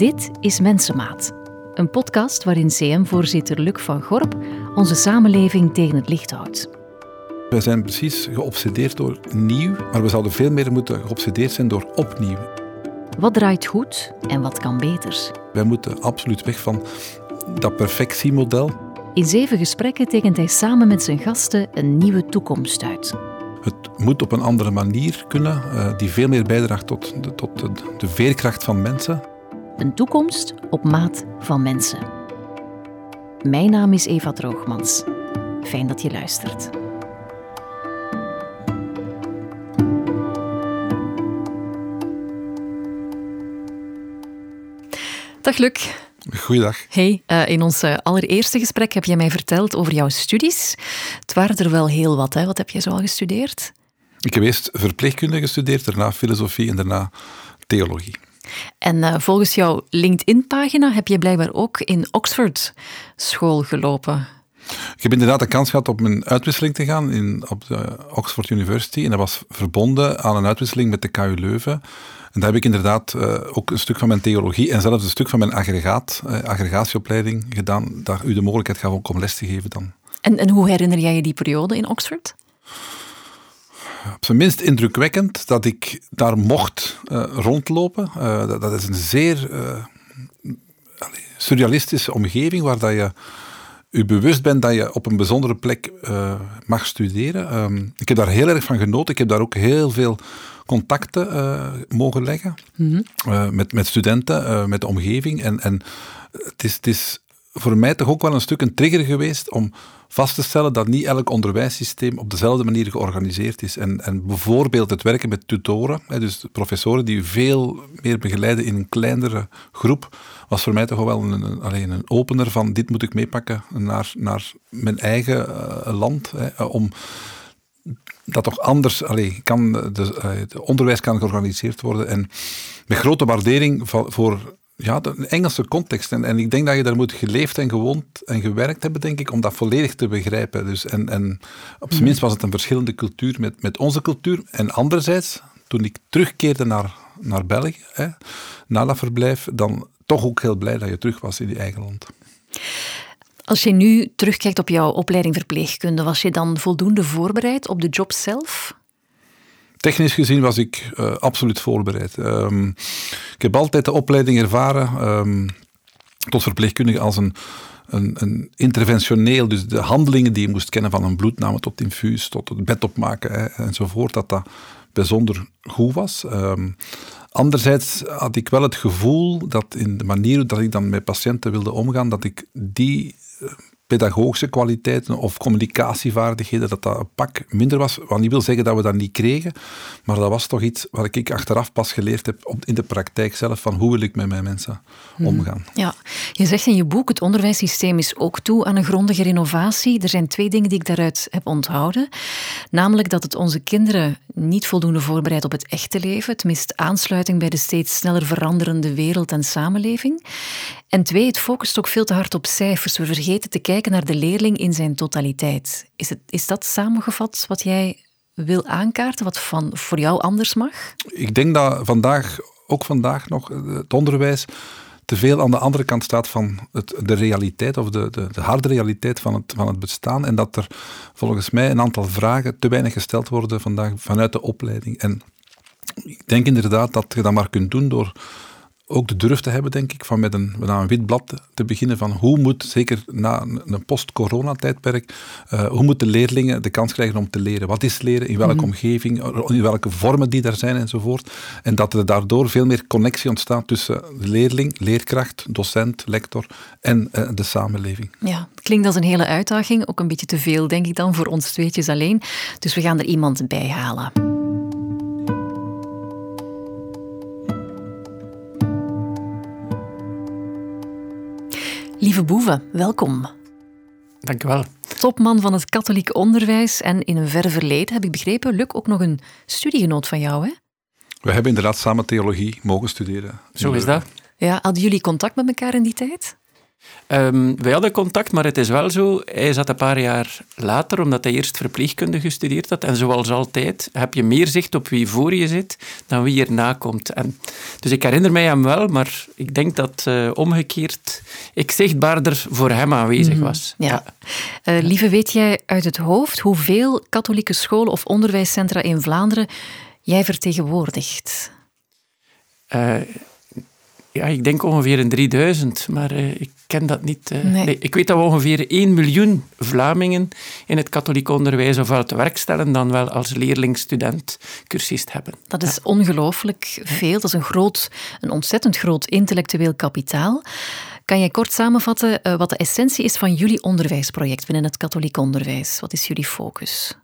Dit is Mensenmaat, een podcast waarin CM-voorzitter Luc van Gorp onze samenleving tegen het licht houdt. We zijn precies geobsedeerd door nieuw, maar we zouden veel meer moeten geobsedeerd zijn door opnieuw. Wat draait goed en wat kan beter? Wij moeten absoluut weg van dat perfectiemodel. In zeven gesprekken tekent hij samen met zijn gasten een nieuwe toekomst uit. Het moet op een andere manier kunnen, eh, die veel meer bijdraagt tot, de, tot de, de veerkracht van mensen. Een toekomst op maat van mensen. Mijn naam is Eva Droogmans. Fijn dat je luistert. Dag Luc. Goeiedag. Hey, uh, in ons uh, allereerste gesprek heb je mij verteld over jouw studies. Het waren er wel heel wat, hè? Wat heb je zo al gestudeerd? Ik heb eerst verpleegkunde gestudeerd, daarna filosofie en daarna theologie. En uh, volgens jouw LinkedIn-pagina heb je blijkbaar ook in Oxford school gelopen. Ik heb inderdaad de kans gehad op mijn uitwisseling te gaan in, op de Oxford University. En dat was verbonden aan een uitwisseling met de KU Leuven. En daar heb ik inderdaad uh, ook een stuk van mijn theologie en zelfs een stuk van mijn aggregaat, uh, aggregatieopleiding gedaan, dat u de mogelijkheid gaf ook om les te geven dan. En, en hoe herinner jij je die periode in Oxford? Op zijn minst indrukwekkend dat ik daar mocht uh, rondlopen. Dat, dat, is een zeer surrealistische omgeving waar dat je u bewust bent dat je op een bijzondere plek mag studeren. Um, ik heb daar heel erg van genoten. Ik heb daar ook heel veel contacten uh, mogen leggen mm -hmm. uh, met, met studenten, met de omgeving. En, en het, is, het is voor mij toch ook wel een stuk een trigger geweest om vast te stellen dat niet elk onderwijssysteem op dezelfde manier georganiseerd is. En, en bijvoorbeeld het werken met tutoren, hè, dus professoren die veel meer begeleiden in een kleinere groep, was voor mij toch wel een, een, alleen een opener van dit moet ik meepakken naar, naar mijn eigen land. Hè, om dat toch anders allee, kan, de, het onderwijs kan georganiseerd worden. En met grote waardering voor ja, de Engelse context. En, en ik denk dat je daar moet geleefd en gewoond en gewerkt hebben, denk ik, om dat volledig te begrijpen. Dus en, en op zijn minst was het een verschillende cultuur met, met onze cultuur. En anderzijds, toen ik terugkeerde naar, naar België, hè, na dat verblijf, dan toch ook heel blij dat je terug was in je eigen land. Als je nu terugkijkt op jouw opleiding verpleegkunde, was je dan voldoende voorbereid op de job zelf? Technisch gezien was ik uh, absoluut voorbereid. Um, ik heb altijd de opleiding ervaren um, tot verpleegkundige als een, een, een, interventioneel, dus de handelingen die je moest kennen van een bloedname tot infuus, tot het bed opmaken enzovoort, dat dat bijzonder goed was. Um, Anderzijds had ik wel het gevoel dat in de manier dat ik dan met patiënten wilde omgaan, dat ik die pedagogische kwaliteiten of communicatievaardigheden, dat dat een pak minder was. Wat niet wil zeggen dat we dat niet kregen, maar dat was toch iets wat ik achteraf pas geleerd heb in de praktijk zelf, van hoe wil ik met mijn mensen omgaan. Ja, je zegt in je boek, het onderwijssysteem is ook toe aan een grondige renovatie. Er zijn twee dingen die ik daaruit heb onthouden. Namelijk dat het onze kinderen niet voldoende voorbereidt op het echte leven. Het mist aansluiting bij de steeds sneller veranderende wereld en samenleving. En twee, het focust ook veel te hard op cijfers. We vergeten te kijken naar de leerling in zijn totaliteit. Is, het, is dat samengevat wat jij wil aankaarten, wat van, voor jou anders mag? Ik denk dat vandaag, ook vandaag nog, het onderwijs te veel aan de andere kant staat van het, de realiteit of de, de, de, harde realiteit van het, van het bestaan. En dat er volgens mij een aantal vragen te weinig gesteld worden vandaag vanuit de opleiding. En ik denk inderdaad dat je dat maar kunt doen door ook de durf te hebben, denk ik, van met een, met een wit blad te beginnen van hoe moet, zeker na een post-corona-tijdperk, uh, hoe moeten leerlingen de kans krijgen om te leren? Wat is leren? In welke mm -hmm. omgeving? In welke vormen die daar zijn enzovoort? En dat er daardoor veel meer connectie ontstaat tussen leerling, leerkracht, docent, lector en uh, de samenleving. Ja, klinkt als een hele uitdaging. Ook een beetje te veel, denk ik dan, voor ons tweetjes alleen. Dus we gaan er iemand bij halen. Lieve Boeven, welkom. Dank u wel. Topman van het katholiek onderwijs en in een ver verleden, heb ik begrepen, Luc, ook nog een studiegenoot van jou, hè? We hebben inderdaad samen theologie mogen studeren. Zo is dat. Ja, hadden jullie contact met elkaar in die tijd? Um, wij hadden contact, maar het is wel zo. Hij zat een paar jaar later, omdat hij eerst verpleegkunde gestudeerd had. En zoals altijd heb je meer zicht op wie voor je zit dan wie erna komt. En, dus ik herinner mij hem wel, maar ik denk dat uh, omgekeerd ik zichtbaarder voor hem aanwezig mhm, was. ja. ja. Uh, lieve, weet jij uit het hoofd hoeveel katholieke scholen of onderwijscentra in Vlaanderen jij vertegenwoordigt? Uh, ja, ik denk ongeveer een 3000, maar uh, ik ken dat niet. Uh, nee. Nee, ik weet dat we ongeveer 1 miljoen Vlamingen in het katholiek onderwijs of uit werk stellen dan wel als leerling, student, cursist hebben. Dat is ja. ongelooflijk veel. Dat is een, groot, een ontzettend groot intellectueel kapitaal. Kan jij kort samenvatten uh, wat de essentie is van jullie onderwijsproject binnen het katholiek onderwijs? Wat is jullie focus?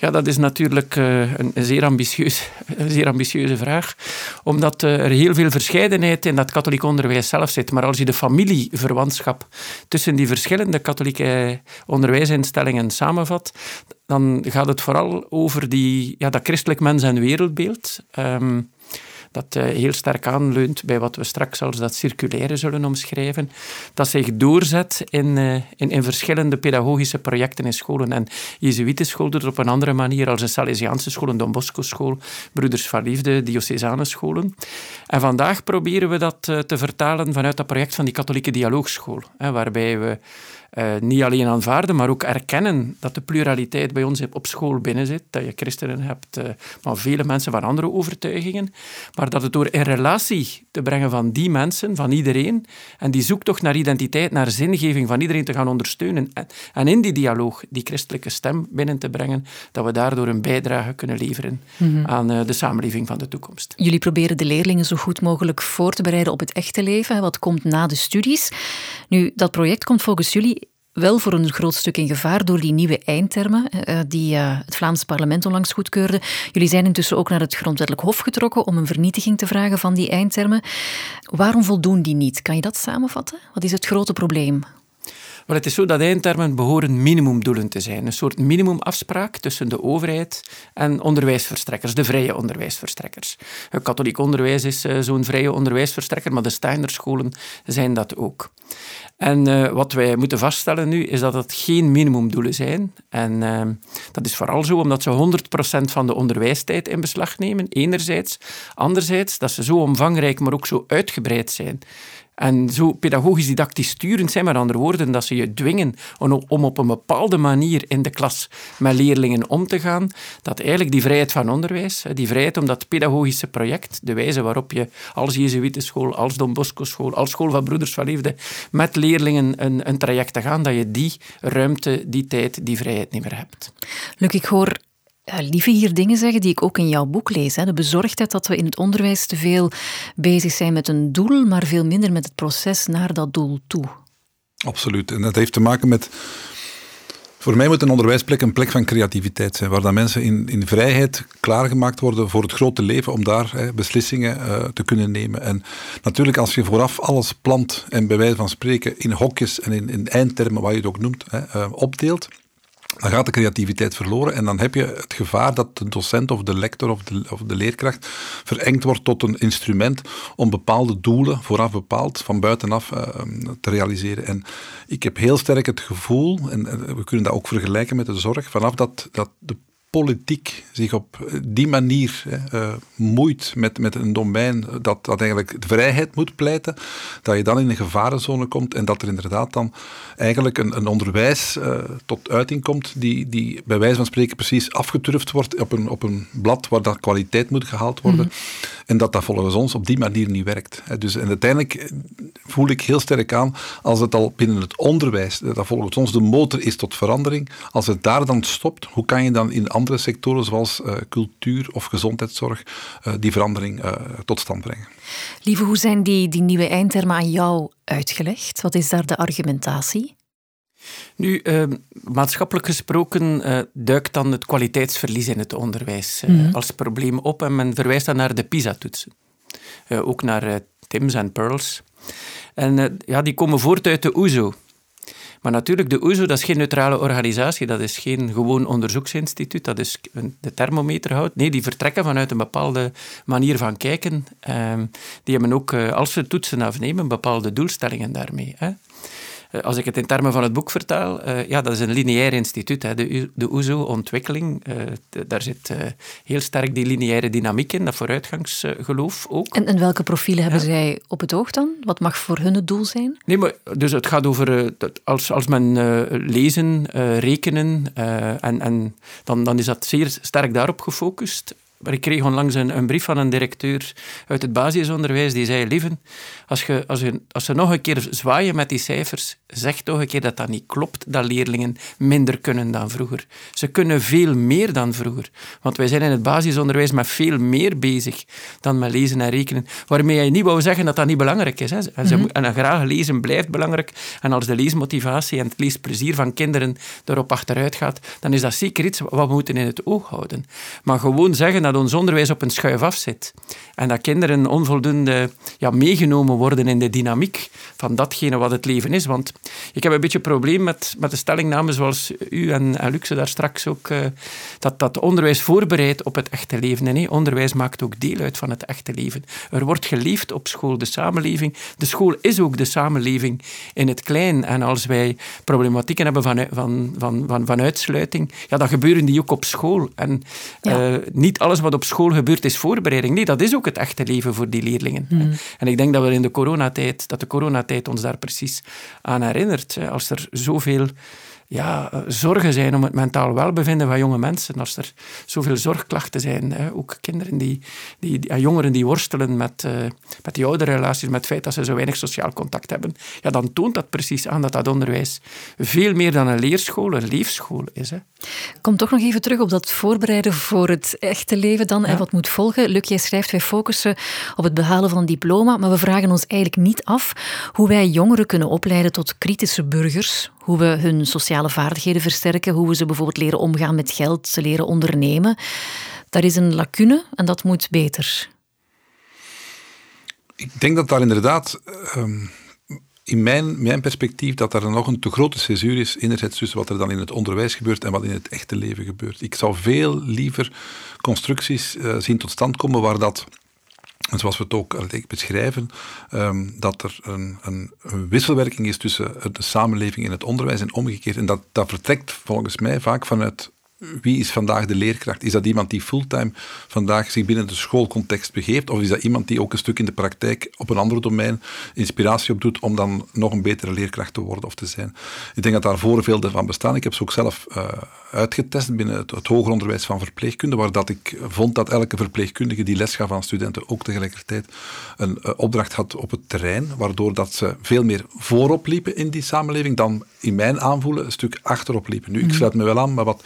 Ja, dat is natuurlijk uh, een, zeer ambitieus, een zeer ambitieuze vraag, omdat uh, er heel veel verscheidenheid in dat katholiek onderwijs zelf zit. Maar als je de familieverwantschap tussen die verschillende katholieke onderwijsinstellingen samenvat, dan gaat het vooral over die, ja, dat christelijk mens- en wereldbeeld. Um, dat uh, heel sterk aanleunt bij wat we straks als dat circulaire zullen omschrijven, dat zich doorzet in, uh, in, in, verschillende pedagogische projecten in scholen. En Jezuïtenschool doet op een andere manier als een Salesiaanse school, een Don Bosco school, Broeders van Liefde, Diocesane scholen. En vandaag proberen we dat uh, te vertalen vanuit dat project van die katholieke dialoogschool, hè, waarbij we niet alleen aanvaarden, maar ook erkennen dat de pluraliteit bij ons op school binnen zit. Dat je christenen hebt, uh, maar vele mensen van andere overtuigingen. Maar dat het door in relatie te brengen van die mensen, van iedereen, en die zoektocht naar identiteit, naar zingeving van iedereen te gaan ondersteunen. En, en in die dialoog die christelijke stem binnen te brengen, dat we daardoor een bijdrage kunnen leveren mm -hmm. aan uh, de samenleving van de toekomst. Jullie proberen de leerlingen zo goed mogelijk voor te bereiden op het echte leven, wat komt na de studies. Nu, dat project komt volgens jullie wel voor een groot stuk in gevaar door die nieuwe eindtermen uh, die uh, het Vlaams parlement onlangs goedkeurde. Jullie zijn intussen ook naar het Grondwettelijk Hof getrokken om een vernietiging te vragen van die eindtermen. Waarom voldoen die niet? Kan je dat samenvatten? Wat is het grote probleem? Wel, het is zo dat eindtermen behoren minimumdoelen te zijn. Een soort minimumafspraak tussen de overheid en onderwijsverstrekkers, de vrije onderwijsverstrekkers. Het katholiek onderwijs is uh, zo'n vrije onderwijsverstrekker, maar de Steinerscholen zijn dat ook. En uh, wat wij moeten vaststellen nu is dat het geen minimumdoelen zijn. En uh, dat is vooral zo omdat ze 100% van de onderwijstijd in beslag nemen, enerzijds. Anderzijds dat ze zo omvangrijk, maar ook zo uitgebreid zijn en zo pedagogisch didactisch sturend zijn, met andere woorden, dat ze je dwingen om op een bepaalde manier in de klas met leerlingen om te gaan, dat eigenlijk die vrijheid van onderwijs, die vrijheid om dat pedagogische project, de wijze waarop je als Jezuïtenschool, als Don Bosco school, als school van Broeders van Liefde, met leerlingen een, een traject te gaan, dat je die ruimte, die tijd, die vrijheid niet meer hebt. Luc, ik hoor ja, lieve hier dingen zeggen die ik ook in jouw boek lees. Hè. De bezorgdheid dat we in het onderwijs te veel bezig zijn met een doel, maar veel minder met het proces naar dat doel toe. Absoluut. En dat heeft te maken met. Voor mij moet een onderwijsplek een plek van creativiteit zijn, waar dat mensen in, in vrijheid klaargemaakt worden voor het grote leven, om daar hè, beslissingen uh, te kunnen nemen. En natuurlijk, als je vooraf alles plant en bij wijze van spreken in hokjes en in, in eindtermen, wat je het ook noemt, hè, uh, opdeelt, dan gaat de creativiteit verloren en dan heb je het gevaar dat de docent of de lector of de, leerkracht verengd wordt tot een instrument om bepaalde doelen, vooraf bepaald, van buitenaf uh, te realiseren. En ik heb heel sterk het gevoel, en we kunnen dat ook vergelijken met de zorg, vanaf dat, dat de politiek zich op die manier uh, moeit met, met een domein dat, dat eigenlijk de vrijheid moet pleiten, dat je dan in een gevarenzone komt en dat er inderdaad dan eigenlijk een, een onderwijs uh, tot uiting komt die, die bij wijze van spreken precies afgeturfd wordt op een, op een blad waar dat kwaliteit moet gehaald worden. Mhm. En dat dat volgens ons op die manier niet werkt. Dus, en uiteindelijk voel ik heel sterk aan, als het al binnen het onderwijs, dat volgens ons de motor is tot verandering, als het daar dan stopt, hoe kan je dan in andere sectoren zoals uh, cultuur of gezondheidszorg uh, die verandering uh, tot stand brengen? Lieve, hoe zijn die, die nieuwe eindtermen aan jou uitgelegd? Wat is daar de argumentatie? Nu, uh, maatschappelijk gesproken uh, duikt dan het kwaliteitsverlies in het onderwijs uh, mm. als probleem op en men verwijst dan naar de PISA-toetsen. ook naar Tims en Pearls. En ja, die komen voort uit de OESO. Maar natuurlijk, de OESO, dat is geen neutrale organisatie, dat is geen gewoon onderzoeksinstituut, dat is de thermometer houdt. Nee, die vertrekken vanuit een bepaalde manier van kijken. Ehm, die hebben ook, eh, als ze toetsen afnemen, bepaalde doelstellingen daarmee. Hè. Eh, als ik het in termen van het boek vertaal, uh, ja, dat is een lineair instituut. Hè. De, de OESO-ontwikkeling, uh, daar zit heel sterk die lineaire dynamiek in, dat vooruitgangsgeloof ook. En, en welke profielen hebben zij op het oog dan? Wat mag voor hun het doel zijn? Nee, maar dus het gaat over als, als men lezen, rekenen, en, en dan, dan is dat zeer sterk daarop gefocust. Maar ik kreeg onlangs een, een, brief van een directeur uit het basisonderwijs die zei, lieven, als, je, als, je, als ze nog een keer zwaaien met die cijfers, zeg toch een keer dat dat niet klopt, dat leerlingen minder kunnen dan vroeger. Ze kunnen veel meer dan vroeger. Want wij zijn in het basisonderwijs met veel meer bezig dan met lezen en rekenen. Waarmee je niet wou zeggen dat dat niet belangrijk is. Hè. En, ze, mm en graag lezen blijft belangrijk. En als de leesmotivatie en het leesplezier van kinderen erop achteruit gaat, dan is dat zeker iets wat we moeten in het oog houden. Maar gewoon zeggen dat ons onderwijs op een schuif af zit. En dat kinderen onvoldoende ja, meegenomen worden in de dynamiek van datgene wat het leven is. Want ik heb een beetje een probleem met, met de stellingname zoals u en, en Luxe daar straks ook, uh, dat, dat onderwijs voorbereidt op het echte leven. En nee, onderwijs maakt ook deel uit van het echte leven. Er wordt geleefd op school, de samenleving. De school is ook de samenleving in het klein. En als wij problematieken hebben van, van, van, van, van uitsluiting, ja, dan gebeuren die ook op school. En uh, niet alles wat op school gebeurt is voorbereiding. Nee, dat is ook het echte leven voor die leerlingen. Hmm. En ik denk dat we in de coronatijd, dat de coronatijd ons daar precies aan herinnert. Als er zoveel ja, zorgen zijn om het mentaal welbevinden van jonge mensen. Als er zoveel zorgklachten zijn, hè, ook kinderen die, die, jongeren die worstelen met, uh, met die ouderrelaties, met het feit dat ze zo weinig sociaal contact hebben, ja, dan toont dat precies aan dat dat onderwijs veel meer dan een leerschool, een leefschool is. Hè. Kom toch nog even terug op dat voorbereiden voor het echte leven dan en wat moet volgen. Luc, jij schrijft, wij focussen op het behalen van een diploma, maar we vragen ons eigenlijk niet af hoe wij jongeren kunnen opleiden tot kritische burgers, hoe we hun sociale vaardigheden versterken, hoe we ze bijvoorbeeld leren omgaan met geld, ze leren ondernemen. Daar is een lacune en dat moet beter. Ik denk dat daar inderdaad, ehm, in mijn, mijn perspectief, dat er nog een te grote césuur is enerzijds tussen wat er dan in het onderwijs gebeurt en wat in het echte leven gebeurt. Ik zou veel liever constructies uh, zien tot stand komen waar dat en zoals we het ook beschrijven, ehm, dat er een, een, wisselwerking is tussen de samenleving en het onderwijs en omgekeerd. En dat, dat vertrekt volgens mij vaak vanuit wie is vandaag de leerkracht? Is dat iemand die fulltime vandaag zich binnen de schoolcontext begeeft? Of is dat iemand die ook een stuk in de praktijk op een ander domein inspiratie op doet om dan nog een betere leerkracht te worden of te zijn? Ik denk dat daar voorbeelden van bestaan. Ik heb ze ook zelf uh, uitgetest binnen het, het, hoger onderwijs van verpleegkunde, waar dat ik vond dat elke verpleegkundige die les gaf aan studenten ook tegelijkertijd een uh, opdracht had op het terrein, waardoor dat ze veel meer voorop liepen in die samenleving dan in mijn aanvoelen een stuk achterop liepen. Nu, ik mhm. sluit me wel aan, maar wat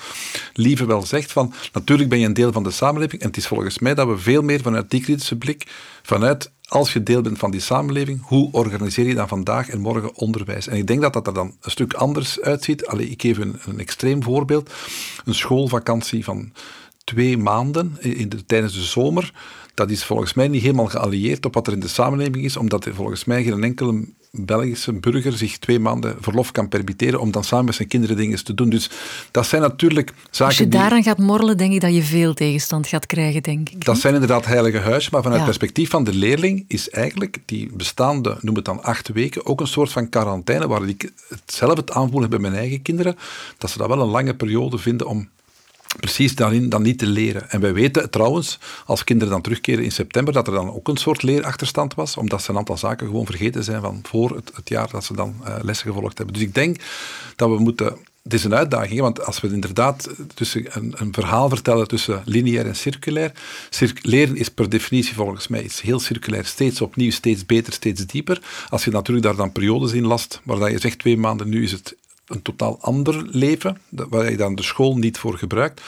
liever wel zegt van, natuurlijk ben je een deel van de samenleving en het is volgens mij dat we veel meer vanuit die kritische blik, vanuit als je deel bent van die samenleving, hoe organiseer je dan vandaag en morgen onderwijs? En ik denk dat dat er dan een stuk anders uitziet. Allee, ik geef een, een extreem voorbeeld. Een schoolvakantie van twee maanden in de, tijdens de zomer, dat is volgens mij niet helemaal geallieerd op wat er in de samenleving is, omdat er volgens mij geen enkele Belgische burger zich twee maanden verlof kan permitteren om dan samen met zijn kinderen dingen te doen. Dus dat zijn natuurlijk zaken Als je daaraan gaat morrelen, denk ik dat je veel tegenstand gaat krijgen, denk ik. Dat zijn inderdaad heilige huizen, maar vanuit het perspectief van de leerling is eigenlijk die bestaande, noem het dan acht weken, ook een soort van quarantaine, waar ik hetzelfde het aanvoelen heb bij mijn eigen kinderen, dat ze dat wel een lange periode vinden om precies daarin dan niet te leren. En wij weten trouwens, als kinderen dan terugkeren in september, dat er dan ook een soort leerachterstand was, omdat ze een aantal zaken gewoon vergeten zijn van voor het, het jaar dat ze dan uh, lessen gevolgd hebben. Dus ik denk dat we moeten het is een uitdaging, want als we inderdaad tussen een, een, verhaal vertellen tussen lineair en circulair. leren is per definitie volgens mij iets heel circulair. Steeds opnieuw, steeds beter, steeds dieper. Als je natuurlijk daar dan periodes in last, waar je zegt twee maanden, nu is het een totaal ander leven, waar je dan de school niet voor gebruikt.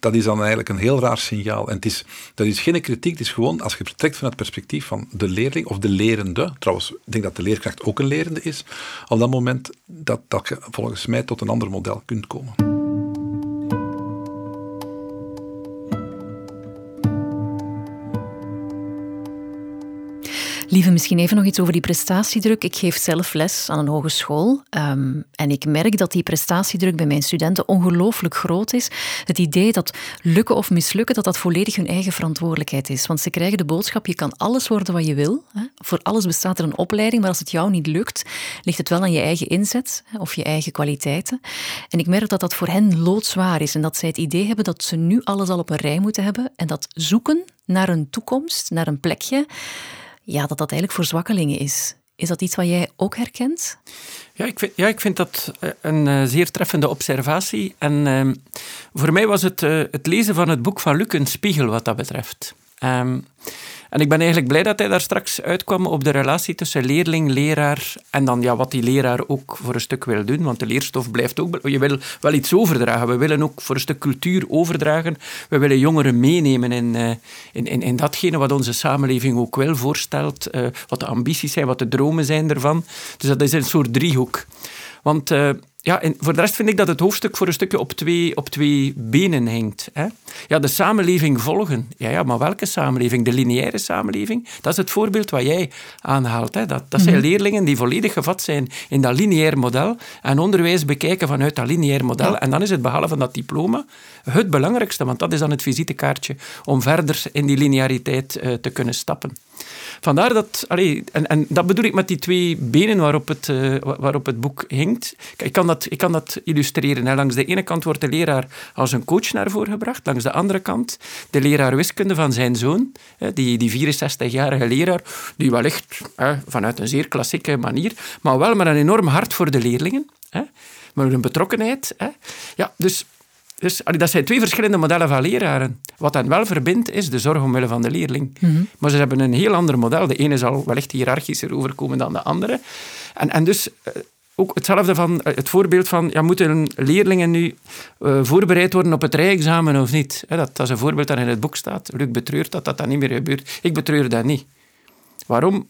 Dat is dan eigenlijk een heel raar signaal. En het is, dat is geen kritiek, het is gewoon als je vertrekt van het perspectief van de leerling of de lerende. Trouwens, ik denk dat de leerkracht ook een lerende is. Op dat moment dat, dat je volgens mij tot een ander model kunt komen. Lieve, misschien even nog iets over die prestatiedruk. Ik geef zelf les aan een hogeschool um, en ik merk dat die prestatiedruk bij mijn studenten ongelooflijk groot is. Het idee dat lukken of mislukken, dat dat volledig hun eigen verantwoordelijkheid is. Want ze krijgen de boodschap, je kan alles worden wat je wil. Hè. Voor alles bestaat er een opleiding, maar als het jou niet lukt, ligt het wel aan je eigen inzet hè, of je eigen kwaliteiten. En ik merk dat dat voor hen loodzwaar is en dat zij het idee hebben dat ze nu alles al op een rij moeten hebben en dat zoeken naar een toekomst, naar een plekje, ja, dat dat eigenlijk voor zwakkelingen is. Is dat iets wat jij ook herkent? Ja, ik vind, ja, ik vind dat eh, een uh, zeer treffende observatie. En uh, voor mij was het, uh, het lezen van het boek van Luc een spiegel wat dat betreft. Um, en ik ben eigenlijk blij dat hij daar straks uitkwam op de relatie tussen leerling, leraar en dan ja, wat die leraar ook voor een stuk wil doen. Want de leerstof blijft ook... Je wil wel iets overdragen. We willen ook voor een stuk cultuur overdragen. We willen jongeren meenemen in, uh, in, in, in, datgene wat onze samenleving ook wel voorstelt. Uh, wat de ambities zijn, wat de dromen zijn ervan. Dus dat is een soort driehoek. Want... Uh, ja, en voor de rest vind ik dat het hoofdstuk voor een stukje op twee, op twee benen hangt. Hè. Ja, de samenleving volgen. Ja, ja, maar welke samenleving? De lineaire samenleving? Dat is het voorbeeld wat jij aanhaalt. Hè. Dat, dat zijn mhm. leerlingen die volledig gevat zijn in dat lineair model en onderwijs bekijken vanuit dat lineair model. En dan is het behalve dat diploma het belangrijkste, want dat is dan het visitekaartje om verder in die lineariteit uh, te kunnen stappen. Vandaar dat, en, en dat bedoel ik met die twee benen waarop het, uh, waarop het boek hinkt. Ik kan dat, ik kan dat illustreren. Hè. Langs de ene kant wordt de leraar als een coach naar voren gebracht. Langs de andere kant de leraar wiskunde van zijn zoon, hè, die, die 64-jarige leraar, die wellicht hè, vanuit een zeer klassieke manier, maar wel met een enorm hart voor de leerlingen. Hè, met een betrokkenheid. Hè. Ja, dus dus dat zijn twee verschillende modellen van leraren. Wat hen wel verbindt, is de zorg omwille van de leerling. Mhm. Maar ze hebben een heel ander model. De ene zal wellicht hiërarchischer overkomen dan de andere. En, en dus eh, ook hetzelfde van eh, het voorbeeld van, ja, moeten leerlingen nu uh, voorbereid worden op het rijexamen of niet? Dat, dat is een voorbeeld dat in het boek staat. Luc betreurt dat dat, dat niet meer gebeurt. Ik betreur dat niet. Waarom?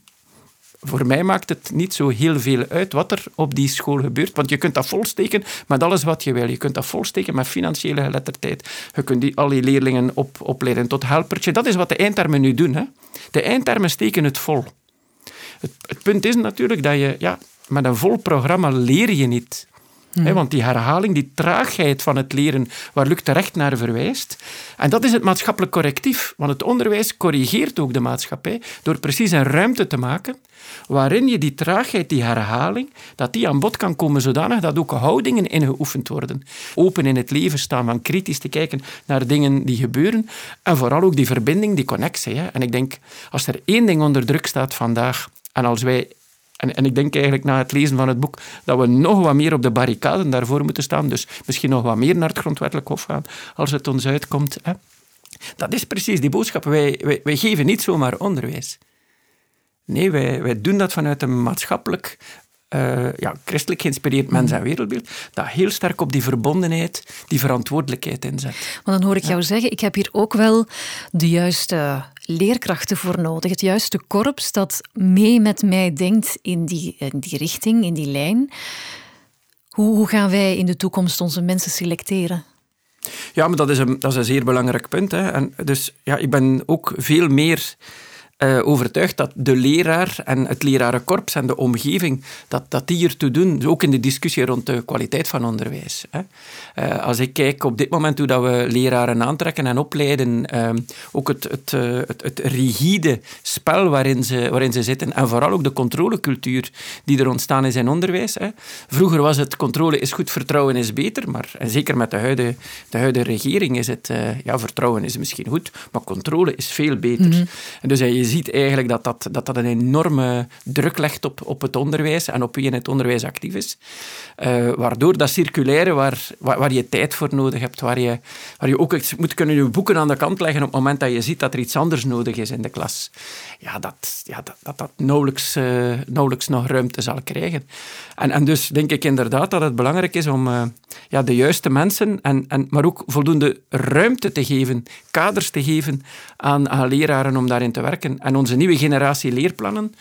Voor mij maakt het niet zo heel veel uit wat er op die school gebeurt. Want je kunt dat volsteken met alles wat je wil. Je kunt dat volsteken met financiële geletterdheid. Je kunt die, al die leerlingen op, opleiden tot helpertje. Dat is wat de eindtermen nu doen. Hè. De eindtermen steken het vol. Het, het punt is natuurlijk dat je ja, met een vol programma leer je niet. Hmm. want die herhaling, die traagheid van het leren, waar Luc terecht naar verwijst. En dat is het maatschappelijk correctief. Want het onderwijs corrigeert ook de maatschappij door precies een ruimte te maken waarin je die traagheid, die herhaling, dat die aan bod kan komen zodanig dat ook houdingen ingeoefend worden. Open in het leven staan, van kritisch te kijken naar dingen die gebeuren. En vooral ook die verbinding, die connectie. Hè. En ik denk, als er één ding onder druk staat vandaag, en als wij en, en, ik denk eigenlijk na het lezen van het boek dat we nog wat meer op de barricaden daarvoor moeten staan. Dus misschien nog wat meer naar het grondwettelijk hof gaan als het ons uitkomt. Hè. Dat is precies die boodschap. Wij, wij, wij geven niet zomaar onderwijs. Nee, wij, wij doen dat vanuit een maatschappelijk uh, ja, christelijk geïnspireerd mens- en wereldbeeld, dat heel sterk op die verbondenheid, die verantwoordelijkheid inzet. Maar dan hoor ik jou zeggen, ik heb hier ook wel de juiste leerkrachten voor nodig, het juiste korps dat mee met mij denkt in die, in die richting, in die lijn. Hoe, hoe gaan wij in de toekomst onze mensen selecteren? Ja, maar dat is een, dat is een zeer belangrijk punt. Hè. En dus ja, ik ben ook veel meer uh, overtuigd dat de leraar en het lerarenkorps en de omgeving, dat, dat die ertoe doen, ook in de discussie rond de kwaliteit van onderwijs. Hè. Uh, als ik kijk op dit moment hoe dat we leraren aantrekken en opleiden, uh, ook het, het, het, het, rigide spel waarin ze, waarin ze zitten en vooral ook de controlecultuur die er ontstaan is in onderwijs. Hè. Vroeger was het controle is goed, vertrouwen is beter, maar en zeker met de huidige, de huidige regering is het, ja, vertrouwen is misschien goed, maar controle is veel beter. Mm En dus je ziet eigenlijk dat dat, dat dat een enorme druk legt op, op het onderwijs en op wie in het onderwijs actief is. Uh, waardoor dat circulaire, waar, waar, waar, je tijd voor nodig hebt, waar je, waar je ook moet kunnen je boeken aan de kant leggen op het moment dat je ziet dat er iets anders nodig is in de klas, ja, dat ja, dat, dat, dat nauwelijks, uh, nog ruimte zal krijgen. En, en dus denk ik inderdaad dat het belangrijk is om uh, ja, de juiste mensen, en, en, maar ook voldoende ruimte te geven, kaders te geven aan, aan leraren om daarin te werken. En onze nieuwe generatie leerplannen,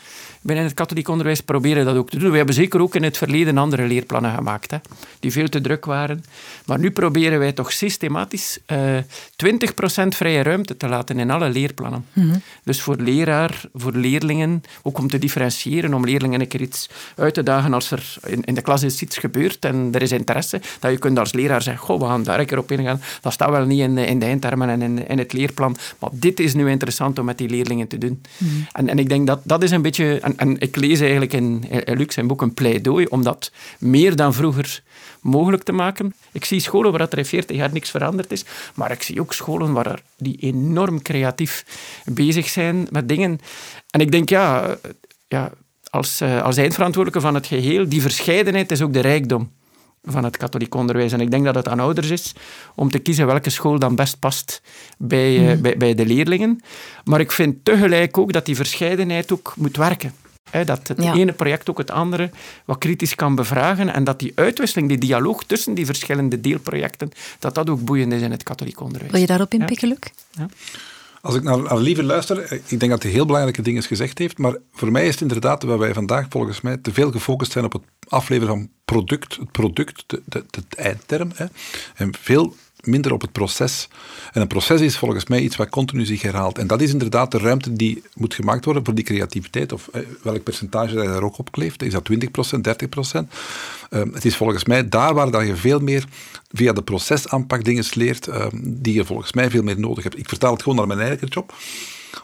binnen het katholiek onderwijs proberen dat ook te doen. We hebben zeker ook in het verleden andere leerplannen gemaakt, hè, die veel te druk waren. Maar nu proberen wij toch systematisch uh, eh, 20% vrije ruimte te laten in alle leerplannen. Mhm. Dus voor leraar, voor leerlingen, ook om te differentiëren, om leerlingen een keer iets uit te dagen als er in, in de klas is iets gebeurd en er is interesse, dat je kunt als leraar zeggen, goh, we gaan daar een keer op ingaan. Dat staat wel niet in, in de eindtermen en in, in het leerplan, maar dit is nu interessant om met die leerlingen te doen. Mhm. En, en ik denk dat dat is een beetje... En, en ik lees eigenlijk in, in Luc zijn boek een pleidooi om dat meer dan vroeger mogelijk te maken. Ik zie scholen waar er in 40 jaar niks veranderd is, maar ik zie ook scholen waar die enorm creatief bezig zijn met dingen. En ik denk, ja, ja als, eh, als eindverantwoordelijke van het geheel, die verscheidenheid is ook de rijkdom van het katholiek onderwijs. En ik denk dat het aan ouders is om te kiezen welke school dan best past bij, uh, bij, bij de leerlingen. Maar ik vind tegelijk ook dat die verscheidenheid ook moet werken dat het ene project ook het andere wat kritisch kan bevragen en dat die uitwisseling, die dialoog tussen die verschillende deelprojecten, dat dat ook boeiend is in het katholiek onderwijs. Wil je daarop inpikken, Luc? Ja. Als ik naar, naar Lieve luister, eh, ik denk dat hij heel belangrijke dingen gezegd heeft, maar voor mij is het inderdaad waar wij vandaag volgens mij te veel gefocust zijn op het afleveren van product, het product, de, de, de eindterm, hè, en veel minder op het proces. En een proces is volgens mij iets wat continu zich herhaalt. En dat is inderdaad de ruimte die moet gemaakt worden voor die creativiteit. Of eh, welk percentage je daar ook op kleeft. Is dat 20%, 30%? Uh, het is volgens mij daar waar dat je veel meer via de procesaanpak dingen leert, uh, die je volgens mij veel meer nodig hebt. Ik vertaal het gewoon naar mijn eigen job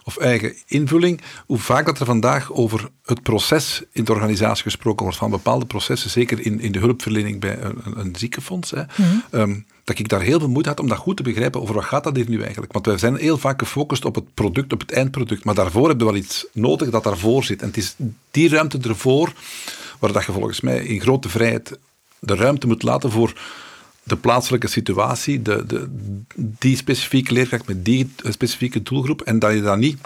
of eigen invulling, hoe vaak dat er vandaag over het proces in de organisatie gesproken wordt, van bepaalde processen, zeker in, in de hulpverlening bij een, een ziekenfonds, hè, mhm. ehm, dat ik daar heel veel moeite had om dat goed te begrijpen over wat gaat dat hier nu eigenlijk. Want wij zijn heel vaak gefocust op het product, op het eindproduct, maar daarvoor hebben we wel iets nodig dat daarvoor zit. En het is die ruimte ervoor waar dat je volgens mij in grote vrijheid de ruimte moet laten voor de plaatselijke situatie, de, de, die specifieke leerkracht met die specifieke doelgroep en dat je dat niet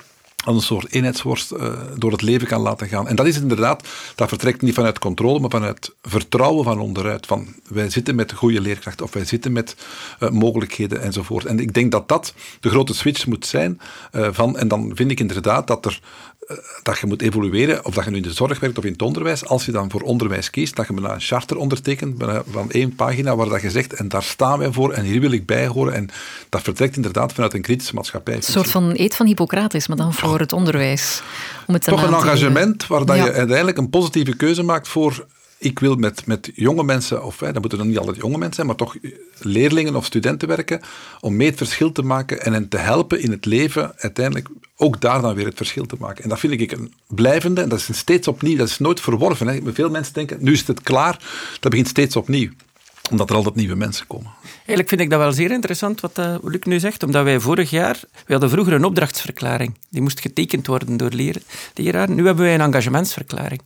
als een soort eenheidsworst uh, door het leven kan laten gaan. En dat is inderdaad, dat vertrekt niet vanuit controle, maar vanuit vertrouwen van onderuit. Van wij zitten met goede leerkrachten of wij zitten met uh, mogelijkheden enzovoort. En ik denk dat dat de grote switch moet zijn. Uh, van, en dan vind ik inderdaad dat er eh, dat je moet evolueren, of dat je nu in de zorg werkt of in het onderwijs, als je dan voor onderwijs kiest, dat je bijna een charter ondertekent van één pagina waar dat je zegt, en daar staan wij voor en hier wil ik bij horen. En dat vertrekt inderdaad vanuit een kritische maatschappij. Een soort van eet van Hippocrates, maar dan voor het onderwijs. Om het Toch een engagement waar dat je uiteindelijk een positieve keuze maakt voor ik wil met, met jonge mensen, of hè, dat moeten dan niet altijd jonge mensen zijn, maar toch leerlingen of studenten werken, om mee het verschil te maken en hen te helpen in het leven uiteindelijk ook daar dan weer het verschil te maken. En dat vind ik een blijvende, en dat is steeds opnieuw, dat is nooit verworven. Hè. Veel mensen denken, nu is het klaar, dat begint steeds opnieuw omdat er altijd nieuwe mensen komen. Eigenlijk vind ik dat wel zeer interessant wat uh, Luc nu zegt, omdat wij vorig jaar, we hadden vroeger een opdrachtsverklaring, die moest getekend worden door leraren. Nu hebben wij een engagementsverklaring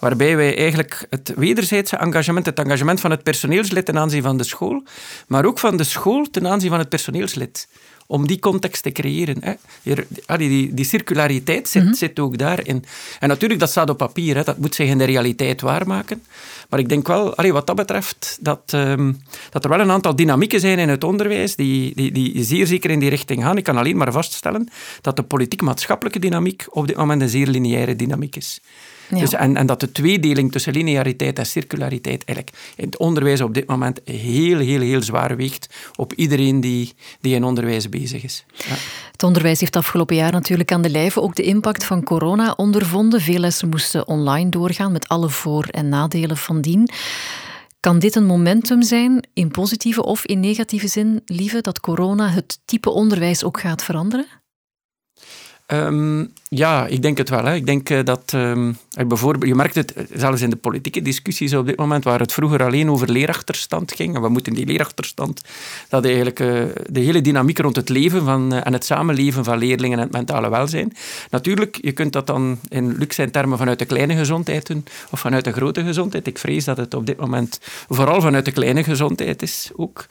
waarbij wij eigenlijk het wederzijdse engagement, het engagement van het personeelslid ten aanzien van de school, maar ook van de school ten aanzien van het personeelslid om die context te creëren. Hè. Die, die, circulariteit zit, mhm. zit, ook daarin. En natuurlijk, dat staat op papier, hè. dat moet zich in de realiteit waarmaken. Maar ik denk wel, wat dat betreft, dat, um, dat er wel een aantal dynamieken zijn in het onderwijs die, die, die zeer zeker in die richting gaan. Ik kan alleen maar vaststellen dat de politiek-maatschappelijke dynamiek op dit moment een zeer lineaire dynamiek is. Dus, en, en dat de tweedeling tussen lineariteit en circulariteit eigenlijk in het onderwijs op dit moment heel, heel, heel zwaar weegt op iedereen die, die in onderwijs bezig is. Ja. Het onderwijs heeft afgelopen jaar natuurlijk aan de lijve ook de impact van corona ondervonden. Veel lessen moesten online doorgaan met alle voor- en nadelen van dien. Kan dit een momentum zijn, in positieve of in negatieve zin, lieve, dat corona het type onderwijs ook gaat veranderen? Um, ja, ik denk het wel. Hè. Ik denk uh, dat um, bijvoorbeeld, je merkt het zelfs in de politieke discussies op dit moment, waar het vroeger alleen over leerachterstand ging. En we moeten die leerachterstand, dat eigenlijk de hele dynamiek rond het leven van, en het samenleven van leerlingen en het mentale welzijn. Natuurlijk, je kunt dat dan in luxe termen vanuit de kleine gezondheid doen of vanuit de grote gezondheid. Ik vrees dat het op dit moment vooral vanuit de kleine gezondheid is ook.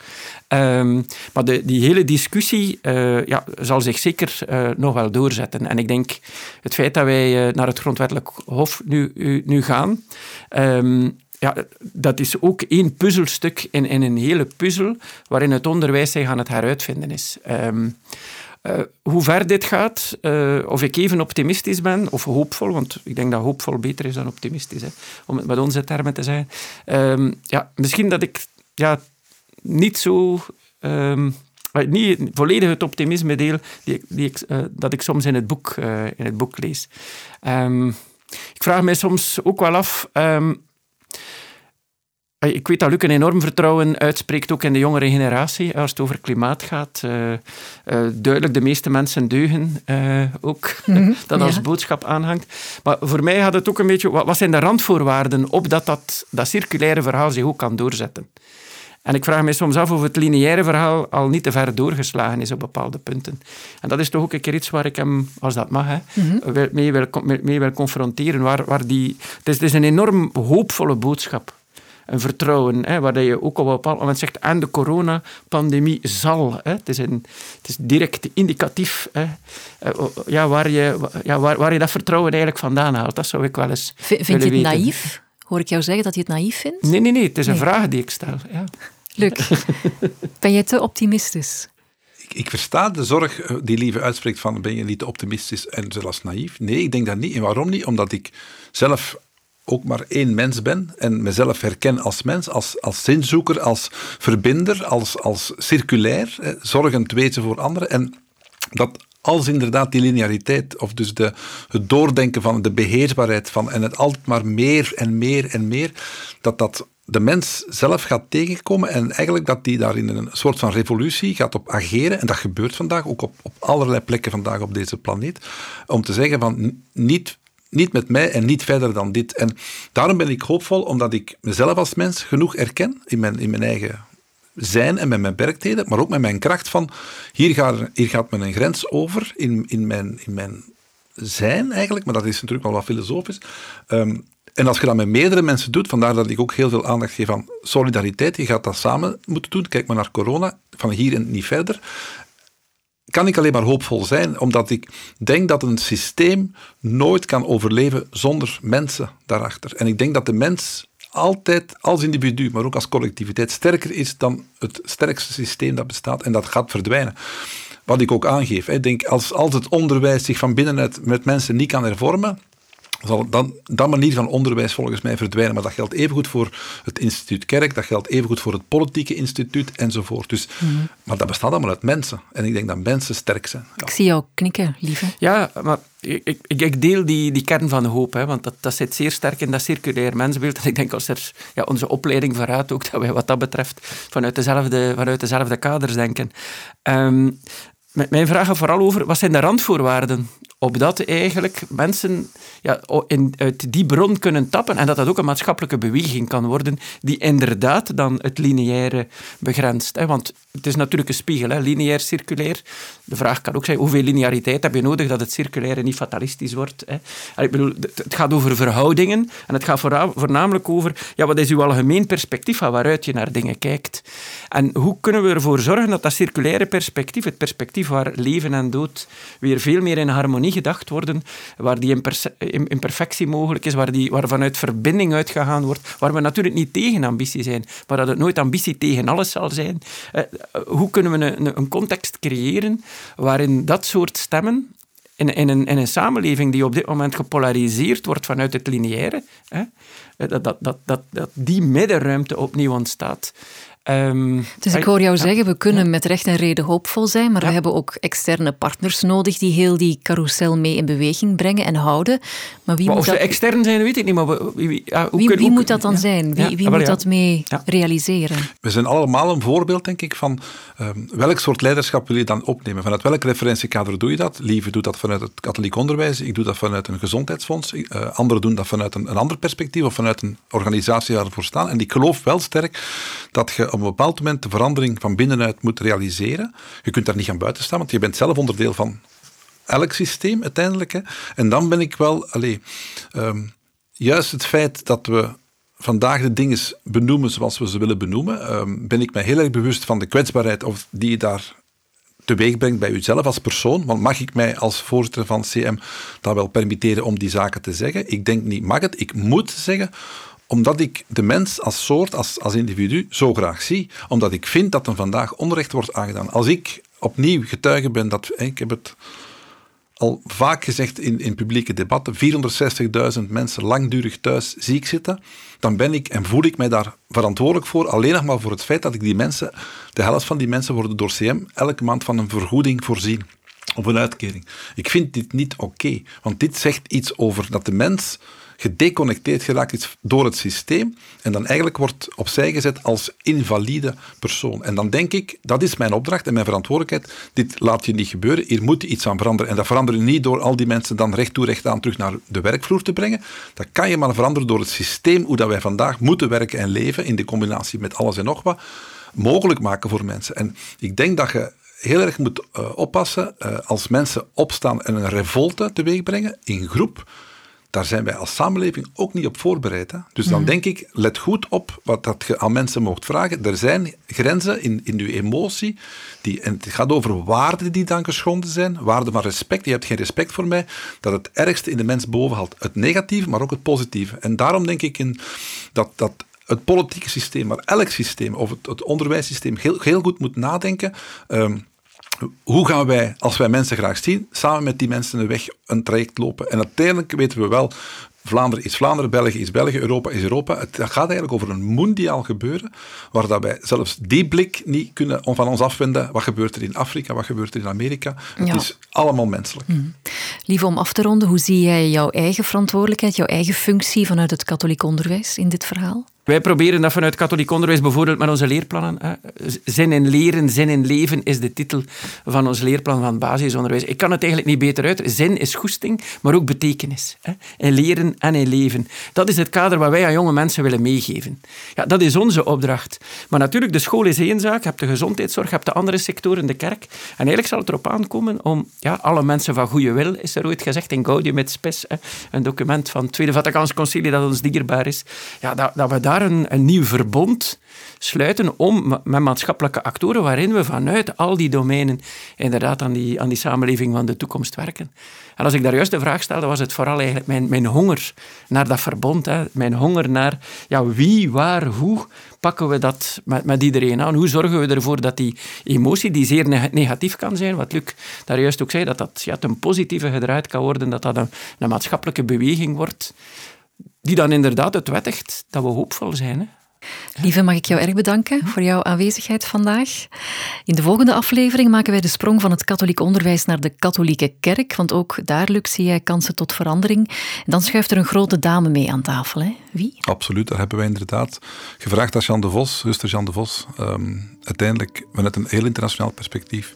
Um, maar de, die hele discussie ja, zal zich zeker nog wel doorzetten. En ik denk het feit dat wij eh, naar het grondwettelijk hof nu, nu gaan, um, ja, dat is ook één puzzelstuk in, in een hele puzzel waarin het onderwijs zich aan het heruitvinden is. Um, Uh, hoe ver dit gaat, uh, of ik even optimistisch ben, of hoopvol, want ik denk dat hoopvol beter is dan optimistisch, hè, om het met onze termen te zeggen. Um, ja, misschien dat ik ja, niet zo... niet volledig het optimisme deel die, die ik, uh, dat ik soms in het boek, in het boek lees. Um, ik vraag mij soms ook wel af ik weet dat Luc een enorm vertrouwen uitspreekt, ook in de jongere generatie, als het over klimaat gaat. Uh, uh, duidelijk, de meeste mensen deugen uh, ook, mm dat als boodschap aanhangt. Maar voor mij gaat het ook een beetje, wat, zijn de randvoorwaarden op dat, dat dat circulaire verhaal zich ook kan doorzetten? En ik vraag me soms af of het lineaire verhaal al niet te ver doorgeslagen is op bepaalde punten. En dat is toch ook een keer iets waar ik hem, als dat mag, hè, mee, wil, mee wil confronteren. Waar, waar die, het, is, het is een enorm hoopvolle boodschap een vertrouwen, hè, waar je ook op een bepaald moment zegt, aan de coronapandemie zal. Hè. Het, is een, het is direct indicatief hè, eh, ja, waar, je, ja, waar, waar je dat vertrouwen eigenlijk vandaan haalt. Dat zou ik wel eens Vind je het naïef? Hoor ik jou zeggen dat je het naïef vindt? Nee, nee, nee. Het is een vraag die ik stel. Ja. Luc, ben je te optimistisch? Ik, ik, versta de zorg eh, die Lieve uitspreekt van ben je niet te optimistisch en zelfs naïef. Nee, ik denk dat niet. En waarom niet? Omdat ik zelf ook maar één mens ben en mezelf herken als mens, als, als zinzoeker, als verbinder, als, als circulair, hè, zorgend wezen voor anderen. En dat als inderdaad die lineariteit, of dus de, het doordenken van de beheersbaarheid van en het altijd maar meer en meer en meer, dat dat de mens zelf gaat tegenkomen en eigenlijk dat die daar in een soort van revolutie gaat op ageren. En dat gebeurt vandaag ook op, op allerlei plekken vandaag op deze planeet. Om te zeggen van niet niet met mij en niet verder dan dit. En daarom ben ik hoopvol, omdat ik mezelf als mens genoeg erken in mijn, in mijn eigen zijn en met mijn beperktheden, maar ook met mijn kracht van hier gaat, hier gaat men een grens over in, in, mijn, in mijn zijn eigenlijk, maar dat is natuurlijk wel wat filosofisch. Ehm, en als je dat met meerdere mensen doet, vandaar dat ik ook heel veel aandacht geef aan solidariteit, je gaat dat samen moeten doen. Kijk maar naar corona, van hier en niet verder kan ik alleen maar hoopvol zijn, omdat ik denk dat een systeem nooit kan overleven zonder mensen daarachter. En ik denk dat de mens altijd als individu, maar ook als collectiviteit, sterker is dan het sterkste systeem dat bestaat en dat gaat verdwijnen. Wat ik ook aangeef. Ik denk, als, als het onderwijs zich van binnenuit met mensen niet kan hervormen, zal dan, dat manier van onderwijs volgens mij verdwijnen. Maar dat geldt evengoed voor het instituut Kerk, dat geldt evengoed voor het politieke instituut enzovoort. Dus, mhm. Maar dat bestaat allemaal uit mensen. En ik denk dat mensen sterk zijn. Ik zie jou knikken, lieve. Ja, maar ik, ik, ik deel die, die kern van de hoop, hè, want dat, dat zit zeer sterk in dat circulair mensbeeld. En ik denk als er ja, onze opleiding verraadt ook dat wij wat dat betreft vanuit dezelfde, vanuit dezelfde kaders denken. Um, mijn vraag gaat vooral over, wat zijn de randvoorwaarden opdat eigenlijk mensen ja, in, uit die bron kunnen tappen en dat dat ook een maatschappelijke beweging kan worden die inderdaad dan het lineaire begrenst. Hè? Want het is natuurlijk een spiegel, hè? lineair, circulair. De vraag kan ook zijn, hoeveel lineariteit heb je nodig dat het circulaire niet fatalistisch wordt? Hè? Ik bedoel, het gaat over verhoudingen en het gaat voornamelijk over, ja, wat is uw algemeen perspectief van waaruit je naar dingen kijkt? En hoe kunnen we ervoor zorgen dat dat circulaire perspectief, het perspectief waar leven en dood weer veel meer in harmonie gedacht worden, waar die imperfectie mogelijk is, waar, die, waar vanuit verbinding uitgegaan wordt, waar we natuurlijk niet tegen ambitie zijn, maar dat het nooit ambitie tegen alles zal zijn. Eh, hoe kunnen we een, een context creëren waarin dat soort stemmen in, in, een, in een samenleving die op dit moment gepolariseerd wordt vanuit het lineaire, hè, dat, dat, dat, dat, dat die middenruimte opnieuw ontstaat. Um, dus ik hoor jou zeggen, we kunnen met recht en reden hoopvol zijn, maar we hebben ook externe partners nodig die heel die carousel mee in beweging brengen en houden. Maar wie moet of dat... ze extern zijn, weet ik niet. Maar wie, wie, wie, wie moet dat dan zijn? Wie, wie moet dat mee realiseren? We zijn allemaal een voorbeeld, denk ik, van um, welk soort leiderschap wil je dan opnemen? Vanuit welk referentiekader doe je dat? Lieve doet dat vanuit het katholiek onderwijs, ik doe dat vanuit een gezondheidsfonds, uh, anderen doen dat vanuit een, een ander perspectief of vanuit een organisatie waar we voor staan. En ik geloof wel sterk dat je op een bepaald moment de verandering van binnenuit moet realiseren. Je kunt daar niet aan buiten staan, want je bent zelf onderdeel van elk systeem uiteindelijk. Hè. En dan ben ik wel, allez, ehm, juist het feit dat we vandaag de dingen benoemen zoals we ze willen benoemen, ehm, ben ik mij heel erg bewust van de kwetsbaarheid of die je daar teweeg brengt bij uzelf als persoon. Want mag ik mij als voorzitter van CM dat wel permitteren om die zaken te zeggen? Ik denk niet mag het, ik moet zeggen, omdat ik de mens als soort, als, als individu, zo graag zie. Omdat ik vind dat er vandaag onrecht wordt aangedaan. Als ik opnieuw getuige ben dat, ik heb het al vaak gezegd in, in publieke debatten, 460.000 mensen langdurig thuis ziek zitten, dan ben ik en voel ik mij daar verantwoordelijk voor, alleen nog maar voor het feit dat ik die mensen, de helft van die mensen worden door CM elke maand van een vergoeding voorzien. Of een uitkering. Ik vind dit niet oké, want dit zegt iets over dat de mens gedeconnecteerd geraakt is door het systeem en dan eigenlijk wordt opzij gezet als invalide persoon. En dan denk ik, dat is mijn opdracht en mijn verantwoordelijkheid, dit laat je niet gebeuren, hier moet je iets aan veranderen. En dat veranderen niet door al die mensen dan recht toe recht aan terug naar de werkvloer te brengen. Dat kan je maar veranderen door het systeem, hoe dat wij vandaag moeten werken en leven, in de combinatie met alles en nog wat, mogelijk maken voor mensen. En ik denk dat je heel erg moet uh, oppassen uh, als mensen opstaan en een revolte teweeg brengen in groep daar zijn wij als samenleving ook niet op voorbereid. Hè? Dus dan mhm. denk ik, let goed op wat dat je aan mensen mocht vragen. Er zijn grenzen in, in uw emotie. Die, en het gaat over waarden die dan geschonden zijn. Waarden van respect. Je hebt geen respect voor mij. Dat het ergste in de mens bovenhaalt. Het negatieve, maar ook het positieve. En daarom denk ik in, dat, dat het politieke systeem, maar elk systeem, of het, het onderwijssysteem, heel, heel goed moet nadenken. Ehm, hoe gaan wij, als wij mensen graag zien, samen met die mensen een weg, een traject lopen? En uiteindelijk weten we wel, Vlaanderen is Vlaanderen, België is België, Europa is Europa. Het gaat eigenlijk over een mondiaal gebeuren, waar dat wij zelfs die blik niet kunnen van ons afwenden. Wat gebeurt er in Afrika, wat gebeurt er in Amerika? Het is allemaal menselijk. Mm. Lieve, om af te ronden, hoe zie jij jouw eigen verantwoordelijkheid, jouw eigen functie vanuit het katholiek onderwijs in dit verhaal? Wij proberen dat vanuit katholiek onderwijs, bijvoorbeeld met onze leerplannen. Hè. Zin in leren, zin in leven is de titel van ons leerplan van basisonderwijs. Ik kan het eigenlijk niet beter uit. Zin is goesting, maar ook betekenis. Hè. In leren en in leven. Dat is het kader wat wij aan jonge mensen willen meegeven. Ja, dat is onze opdracht. Maar natuurlijk, de school is één zaak. Je hebt de gezondheidszorg, je hebt de andere sectoren, de kerk. En eigenlijk zal het erop aankomen om ja, alle mensen van goede wil, is er ooit gezegd in Gaudium et Spes, een document van het Tweede Vaticaans Concilie dat ons dierbaar is, ja, dat, dat we daar een, nieuw verbond sluiten om met maatschappelijke actoren waarin we vanuit al die domeinen inderdaad aan die, aan die samenleving van de toekomst werken. En als ik daar juist de vraag stelde, was het vooral eigenlijk mijn, mijn honger naar dat verbond. Hè. Mijn honger naar ja, wie, waar, hoe pakken we dat met, met iedereen aan? Hoe zorgen we ervoor dat die emotie, die zeer negatief kan zijn, wat Luc daar juist ook zei, dat dat ja, ten positieve gedraaid kan worden, dat dat een, een maatschappelijke beweging wordt die dan inderdaad het wettigt dat we hoopvol zijn. Hè? Lieve, mag ik jou erg bedanken voor jouw aanwezigheid vandaag. In de volgende aflevering maken wij de sprong van het katholiek onderwijs naar de katholieke kerk, want ook daar, Luc, zie jij kansen tot verandering. En dan schuift er een grote dame mee aan tafel. Hè? Wie? Absoluut, daar hebben wij inderdaad gevraagd aan Jean de Vos, zuster Jean de Vos, um, uiteindelijk vanuit een heel internationaal perspectief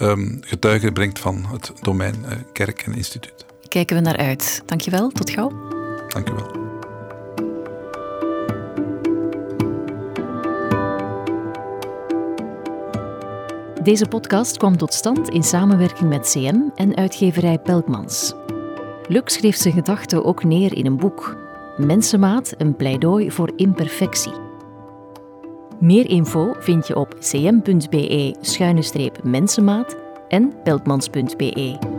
um, getuigen brengt van het domein uh, kerk en instituut. Kijken we naar uit. Dankjewel, tot gauw. Dank u wel. Deze podcast kwam tot stand in samenwerking met CM en uitgeverij Pelkmans. Lux schreef zijn gedachten ook neer in een boek. Mensenmaat, een pleidooi voor imperfectie. Meer info vind je op cm.be-mensenmaat en pelkmans.be.